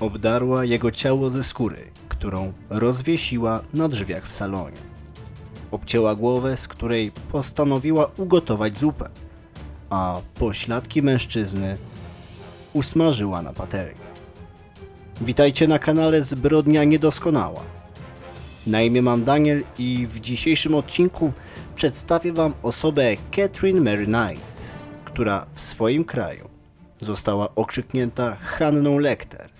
obdarła jego ciało ze skóry, którą rozwiesiła na drzwiach w salonie. Obcięła głowę, z której postanowiła ugotować zupę, a pośladki mężczyzny usmażyła na patelni. Witajcie na kanale Zbrodnia Niedoskonała. Na imię mam Daniel i w dzisiejszym odcinku przedstawię Wam osobę Catherine Mary Knight, która w swoim kraju została okrzyknięta Hanną Lecter.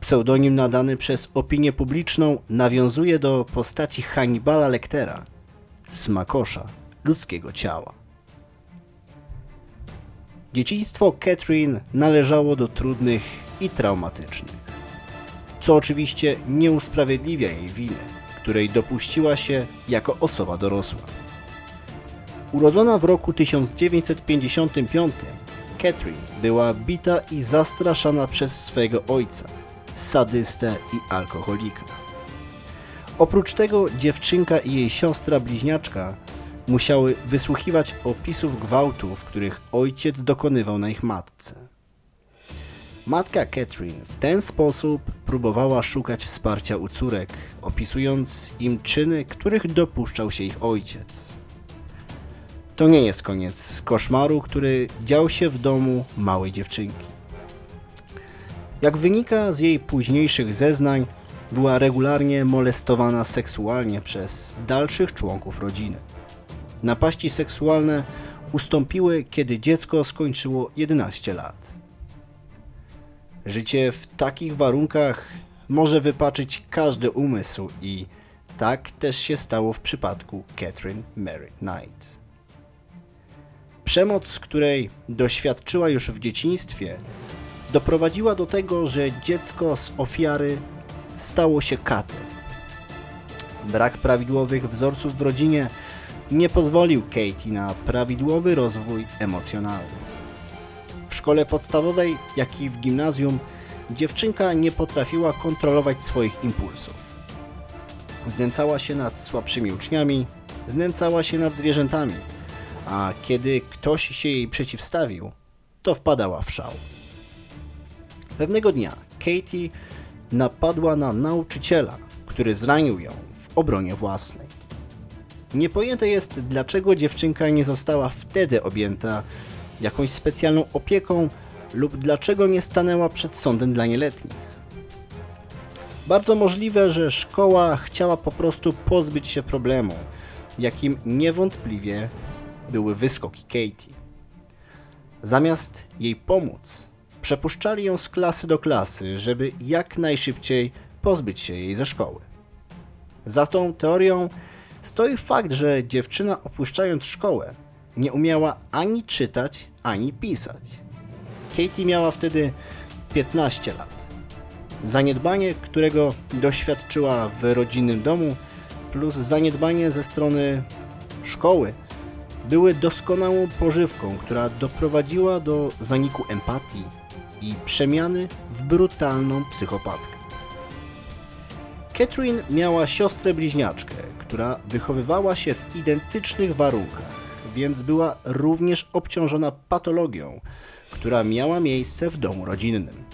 Pseudonim nadany przez opinię publiczną nawiązuje do postaci Hannibala Lectera, smakosza ludzkiego ciała. Dzieciństwo Catherine należało do trudnych i traumatycznych, co oczywiście nie usprawiedliwia jej winy, której dopuściła się jako osoba dorosła. Urodzona w roku 1955, Catherine była bita i zastraszana przez swojego ojca, sadystę i alkoholika. Oprócz tego dziewczynka i jej siostra bliźniaczka musiały wysłuchiwać opisów gwałtów, których ojciec dokonywał na ich matce. Matka Catherine w ten sposób próbowała szukać wsparcia u córek, opisując im czyny, których dopuszczał się ich ojciec. To nie jest koniec koszmaru, który dział się w domu małej dziewczynki. Jak wynika z jej późniejszych zeznań, była regularnie molestowana seksualnie przez dalszych członków rodziny. Napaści seksualne ustąpiły, kiedy dziecko skończyło 11 lat. Życie w takich warunkach może wypaczyć każdy umysł i tak też się stało w przypadku Catherine Mary Knight. Przemoc, której doświadczyła już w dzieciństwie, doprowadziła do tego, że dziecko z ofiary stało się katem. Brak prawidłowych wzorców w rodzinie nie pozwolił Katie na prawidłowy rozwój emocjonalny. W szkole podstawowej, jak i w gimnazjum, dziewczynka nie potrafiła kontrolować swoich impulsów. Znęcała się nad słabszymi uczniami, znęcała się nad zwierzętami, a kiedy ktoś się jej przeciwstawił, to wpadała w szał. Pewnego dnia Katie napadła na nauczyciela, który zranił ją w obronie własnej. Niepojęte jest, dlaczego dziewczynka nie została wtedy objęta jakąś specjalną opieką lub dlaczego nie stanęła przed sądem dla nieletnich. Bardzo możliwe, że szkoła chciała po prostu pozbyć się problemu, jakim niewątpliwie były wyskoki Katie. Zamiast jej pomóc, przepuszczali ją z klasy do klasy, żeby jak najszybciej pozbyć się jej ze szkoły. Za tą teorią stoi fakt, że dziewczyna opuszczając szkołę nie umiała ani czytać, ani pisać. Katie miała wtedy 15 lat. Zaniedbanie, którego doświadczyła w rodzinnym domu, plus zaniedbanie ze strony szkoły, były doskonałą pożywką, która doprowadziła do zaniku empatii i przemiany w brutalną psychopatkę. Catherine miała siostrę bliźniaczkę, która wychowywała się w identycznych warunkach, więc była również obciążona patologią, która miała miejsce w domu rodzinnym.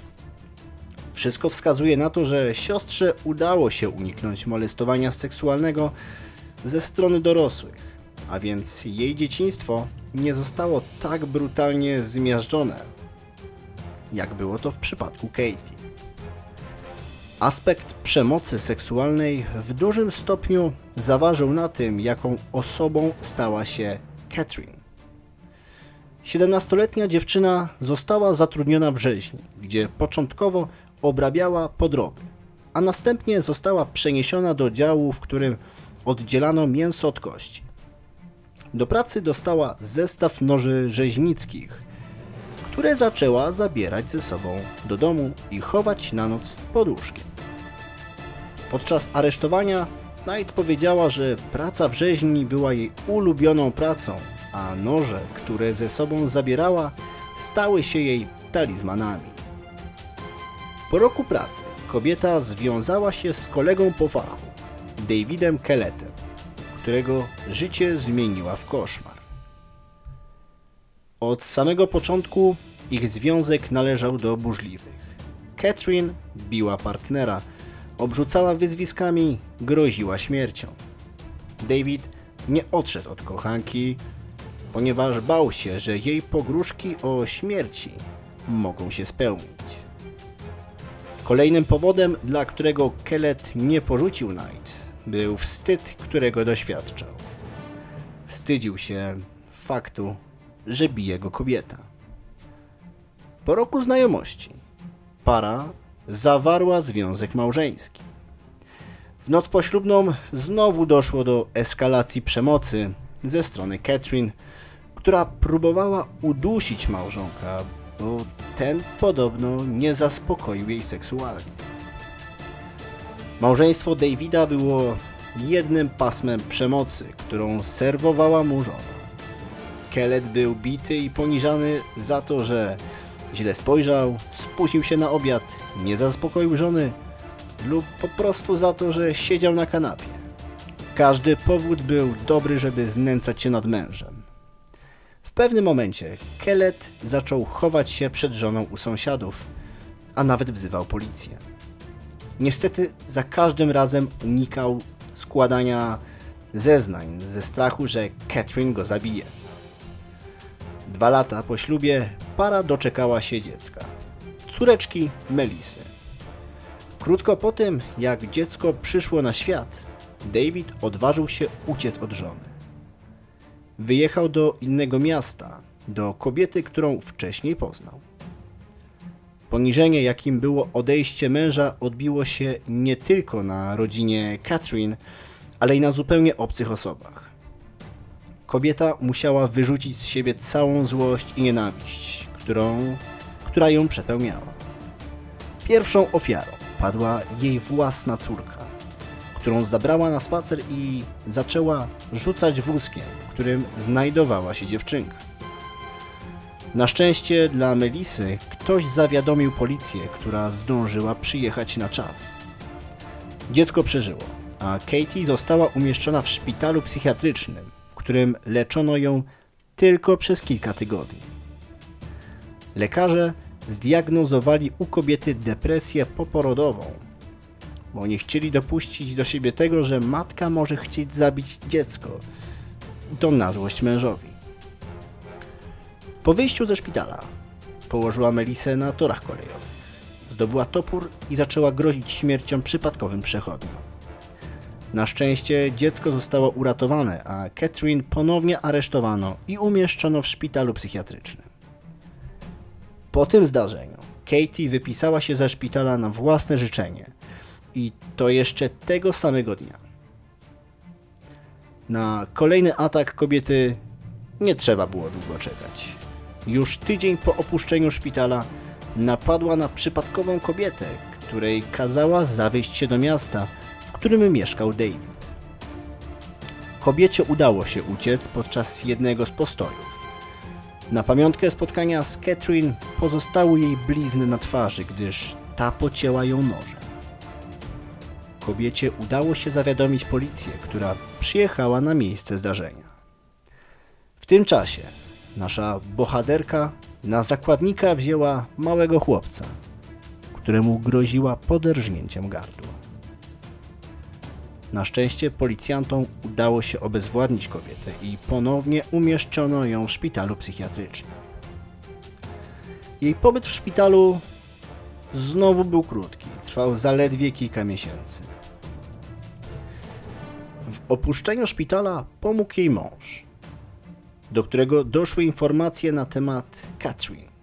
Wszystko wskazuje na to, że siostrze udało się uniknąć molestowania seksualnego ze strony dorosłych, a więc jej dzieciństwo nie zostało tak brutalnie zmiażdżone, jak było to w przypadku Katie. Aspekt przemocy seksualnej w dużym stopniu zaważył na tym, jaką osobą stała się Catherine. 17-letnia dziewczyna została zatrudniona w rzeźni, gdzie początkowo obrabiała podroby, a następnie została przeniesiona do działu, w którym oddzielano mięso od kości. Do pracy dostała zestaw noży rzeźnickich, które zaczęła zabierać ze sobą do domu i chować na noc pod łóżkiem. Podczas aresztowania Knight powiedziała, że praca w rzeźni była jej ulubioną pracą, a noże, które ze sobą zabierała, stały się jej talizmanami. Po roku pracy kobieta związała się z kolegą po fachu, Davidem Kelletem, którego życie zmieniła w koszmar. Od samego początku ich związek należał do burzliwych. Catherine biła partnera, obrzucała wyzwiskami, groziła śmiercią. David nie odszedł od kochanki, ponieważ bał się, że jej pogróżki o śmierci mogą się spełnić. Kolejnym powodem, dla którego Kellet nie porzucił Knight, był wstyd, którego doświadczał. Wstydził się faktu, że bije go kobieta. Po roku znajomości para zawarła związek małżeński. W noc poślubną znowu doszło do eskalacji przemocy ze strony Catherine, która próbowała udusić małżonka, bo ten podobno nie zaspokoił jej seksualnie. Małżeństwo Davida było jednym pasmem przemocy, którą serwowała mu żona. Kellet był bity i poniżany za to, że źle spojrzał, spóźnił się na obiad, nie zaspokoił żony lub po prostu za to, że siedział na kanapie. Każdy powód był dobry, żeby znęcać się nad mężem. W pewnym momencie Kellet zaczął chować się przed żoną u sąsiadów, a nawet wzywał policję. Niestety za każdym razem unikał składania zeznań ze strachu, że Catherine go zabije. Dwa lata po ślubie para doczekała się dziecka. Córeczki Melisy. Krótko po tym, jak dziecko przyszło na świat, David odważył się uciec od żony. Wyjechał do innego miasta, do kobiety, którą wcześniej poznał. Poniżenie, jakim było odejście męża, odbiło się nie tylko na rodzinie Catherine, ale i na zupełnie obcych osobach. Kobieta musiała wyrzucić z siebie całą złość i nienawiść, którą, która ją przepełniała. Pierwszą ofiarą padła jej własna córka, którą zabrała na spacer i zaczęła rzucać wózkiem, w którym znajdowała się dziewczynka. Na szczęście dla Melisy ktoś zawiadomił policję, która zdążyła przyjechać na czas. Dziecko przeżyło, a Katie została umieszczona w szpitalu psychiatrycznym, w którym leczono ją tylko przez kilka tygodni. Lekarze zdiagnozowali u kobiety depresję poporodową, bo nie chcieli dopuścić do siebie tego, że matka może chcieć zabić dziecko. To na złość mężowi. Po wyjściu ze szpitala położyła Melisę na torach kolejowych. Zdobyła topór i zaczęła grozić śmiercią przypadkowym przechodniom. Na szczęście dziecko zostało uratowane, a Catherine ponownie aresztowano i umieszczono w szpitalu psychiatrycznym. Po tym zdarzeniu Katie wypisała się ze szpitala na własne życzenie i to jeszcze tego samego dnia. Na kolejny atak kobiety nie trzeba było długo czekać. Już tydzień po opuszczeniu szpitala napadła na przypadkową kobietę, której kazała zawieźć się do miasta, w którym mieszkał David. Kobiecie udało się uciec podczas jednego z postojów. Na pamiątkę spotkania z Catherine pozostały jej blizny na twarzy, gdyż ta pocięła ją nożem. Kobiecie udało się zawiadomić policję, która przyjechała na miejsce zdarzenia. W tym czasie nasza bohaterka na zakładnika wzięła małego chłopca, któremu groziła poderżnięciem gardła. Na szczęście policjantom udało się obezwładnić kobietę i ponownie umieszczono ją w szpitalu psychiatrycznym. Jej pobyt w szpitalu znowu był krótki, trwał zaledwie kilka miesięcy. W opuszczeniu szpitala pomógł jej mąż, do którego doszły informacje na temat Catherine.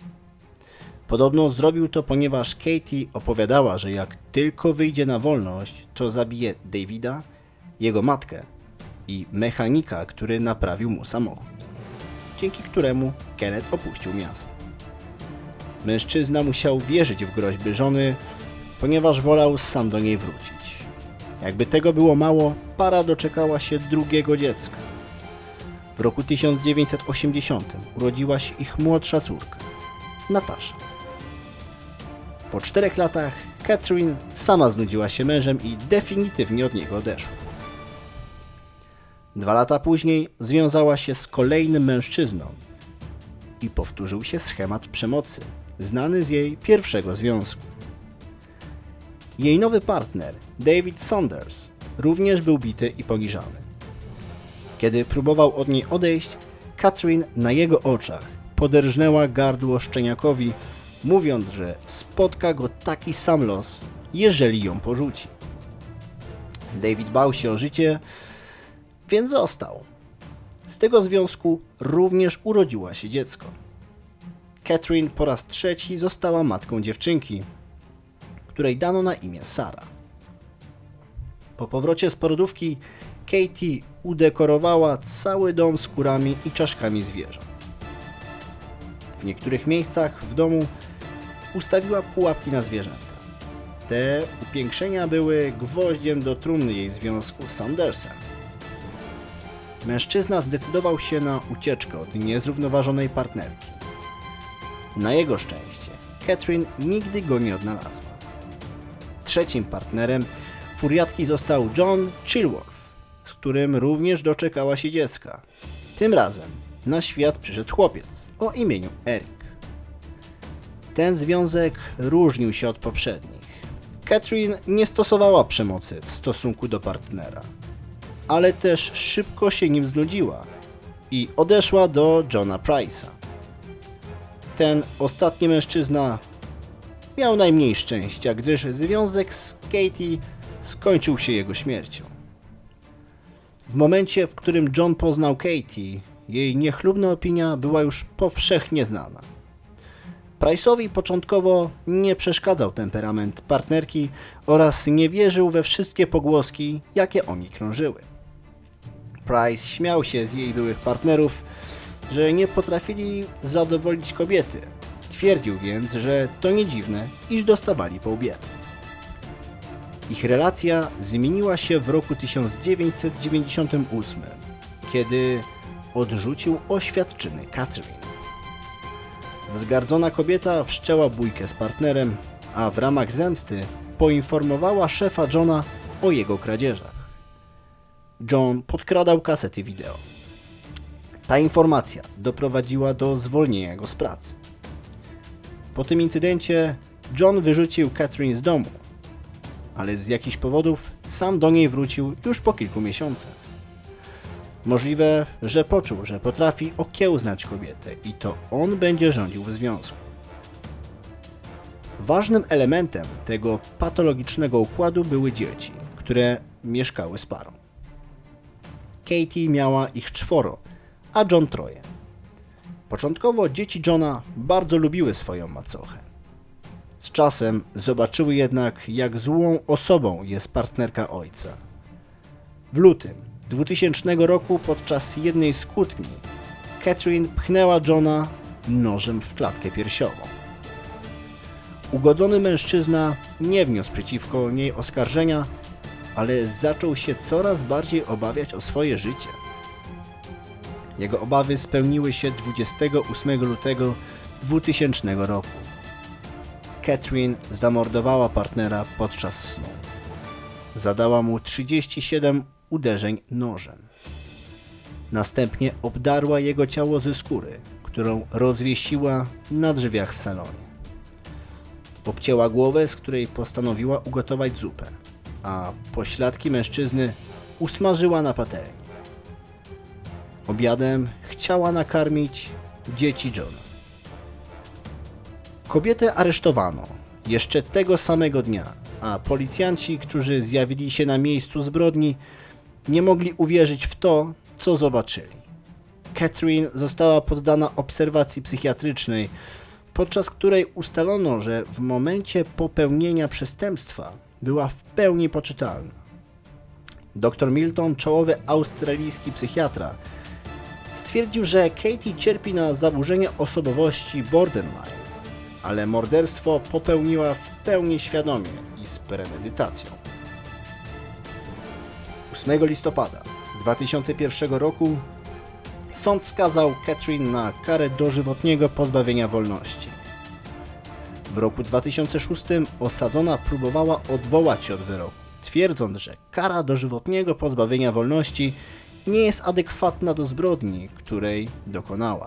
Podobno zrobił to, ponieważ Katie opowiadała, że jak tylko wyjdzie na wolność, to zabije Davida, jego matkę i mechanika, który naprawił mu samochód, dzięki któremu Kenneth opuścił miasto. Mężczyzna musiał wierzyć w groźby żony, ponieważ wolał sam do niej wrócić. Jakby tego było mało, para doczekała się drugiego dziecka. W roku 1980 urodziła się ich młodsza córka, Natasza. Po czterech latach Catherine sama znudziła się mężem i definitywnie od niego odeszła. Dwa lata później związała się z kolejnym mężczyzną i powtórzył się schemat przemocy, znany z jej pierwszego związku. Jej nowy partner, David Saunders, również był bity i poniżany. Kiedy próbował od niej odejść, Catherine na jego oczach poderżnęła gardło szczeniakowi, mówiąc, że spotka go taki sam los, jeżeli ją porzuci. David bał się o życie, więc został. Z tego związku również urodziła się dziecko. Catherine po raz trzeci została matką dziewczynki, której dano na imię Sara. Po powrocie z porodówki Katie udekorowała cały dom skórami i czaszkami zwierząt. W niektórych miejscach w domu ustawiła pułapki na zwierzęta. Te upiększenia były gwoździem do trumny jej związku z Sandersem. Mężczyzna zdecydował się na ucieczkę od niezrównoważonej partnerki. Na jego szczęście Catherine nigdy go nie odnalazła. Trzecim partnerem furiatki został John Chilworth, z którym również doczekała się dziecka. Tym razem na świat przyszedł chłopiec o imieniu Eric. Ten związek różnił się od poprzednich. Catherine nie stosowała przemocy w stosunku do partnera, ale też szybko się nim znudziła i odeszła do Johna Price'a. Ten ostatni mężczyzna miał najmniej szczęścia, gdyż związek z Katie skończył się jego śmiercią. W momencie, w którym John poznał Katie, jej niechlubna opinia była już powszechnie znana. Price'owi początkowo nie przeszkadzał temperament partnerki oraz nie wierzył we wszystkie pogłoski, jakie o krążyły. Price śmiał się z jej byłych partnerów, że nie potrafili zadowolić kobiety. Twierdził więc, że to nie dziwne, iż dostawali po łbie. Ich relacja zmieniła się w roku 1998, kiedy odrzucił oświadczyny Catherine. Wzgardzona kobieta wszczęła bójkę z partnerem, a w ramach zemsty poinformowała szefa Johna o jego kradzieżach. John podkradał kasety wideo. Ta informacja doprowadziła do zwolnienia go z pracy. Po tym incydencie John wyrzucił Catherine z domu, ale z jakichś powodów sam do niej wrócił już po kilku miesiącach. Możliwe, że poczuł, że potrafi okiełznać kobietę i to on będzie rządził w związku. Ważnym elementem tego patologicznego układu były dzieci, które mieszkały z parą. Katie miała ich czworo, a John troje. Początkowo dzieci Johna bardzo lubiły swoją macochę. Z czasem zobaczyły jednak, jak złą osobą jest partnerka ojca. W lutym 2000 roku podczas jednej z kłótni Catherine pchnęła Johna nożem w klatkę piersiową. Ugodzony mężczyzna nie wniósł przeciwko niej oskarżenia, ale zaczął się coraz bardziej obawiać o swoje życie. Jego obawy spełniły się 28 lutego 2000 roku. Catherine zamordowała partnera podczas snu. Zadała mu 37 uderzeń nożem. Następnie obdarła jego ciało ze skóry, którą rozwiesiła na drzwiach w salonie. Obcięła głowę, z której postanowiła ugotować zupę, a pośladki mężczyzny usmażyła na patelni. Obiadem chciała nakarmić dzieci Johna. Kobietę aresztowano jeszcze tego samego dnia, a policjanci, którzy zjawili się na miejscu zbrodni, nie mogli uwierzyć w to, co zobaczyli. Catherine została poddana obserwacji psychiatrycznej, podczas której ustalono, że w momencie popełnienia przestępstwa była w pełni poczytalna. Dr Milton, czołowy australijski psychiatra, stwierdził, że Katie cierpi na zaburzenie osobowości borderline, ale morderstwo popełniła w pełni świadomie i z premedytacją. 8 listopada 2001 roku sąd skazał Catherine na karę dożywotniego pozbawienia wolności. W roku 2006 osadzona próbowała odwołać się od wyroku, twierdząc, że kara dożywotniego pozbawienia wolności nie jest adekwatna do zbrodni, której dokonała.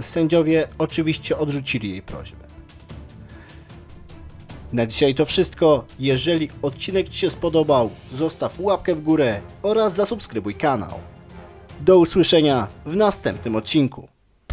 Sędziowie oczywiście odrzucili jej prośbę. Na dzisiaj to wszystko. Jeżeli odcinek Ci się spodobał, zostaw łapkę w górę oraz zasubskrybuj kanał. Do usłyszenia w następnym odcinku.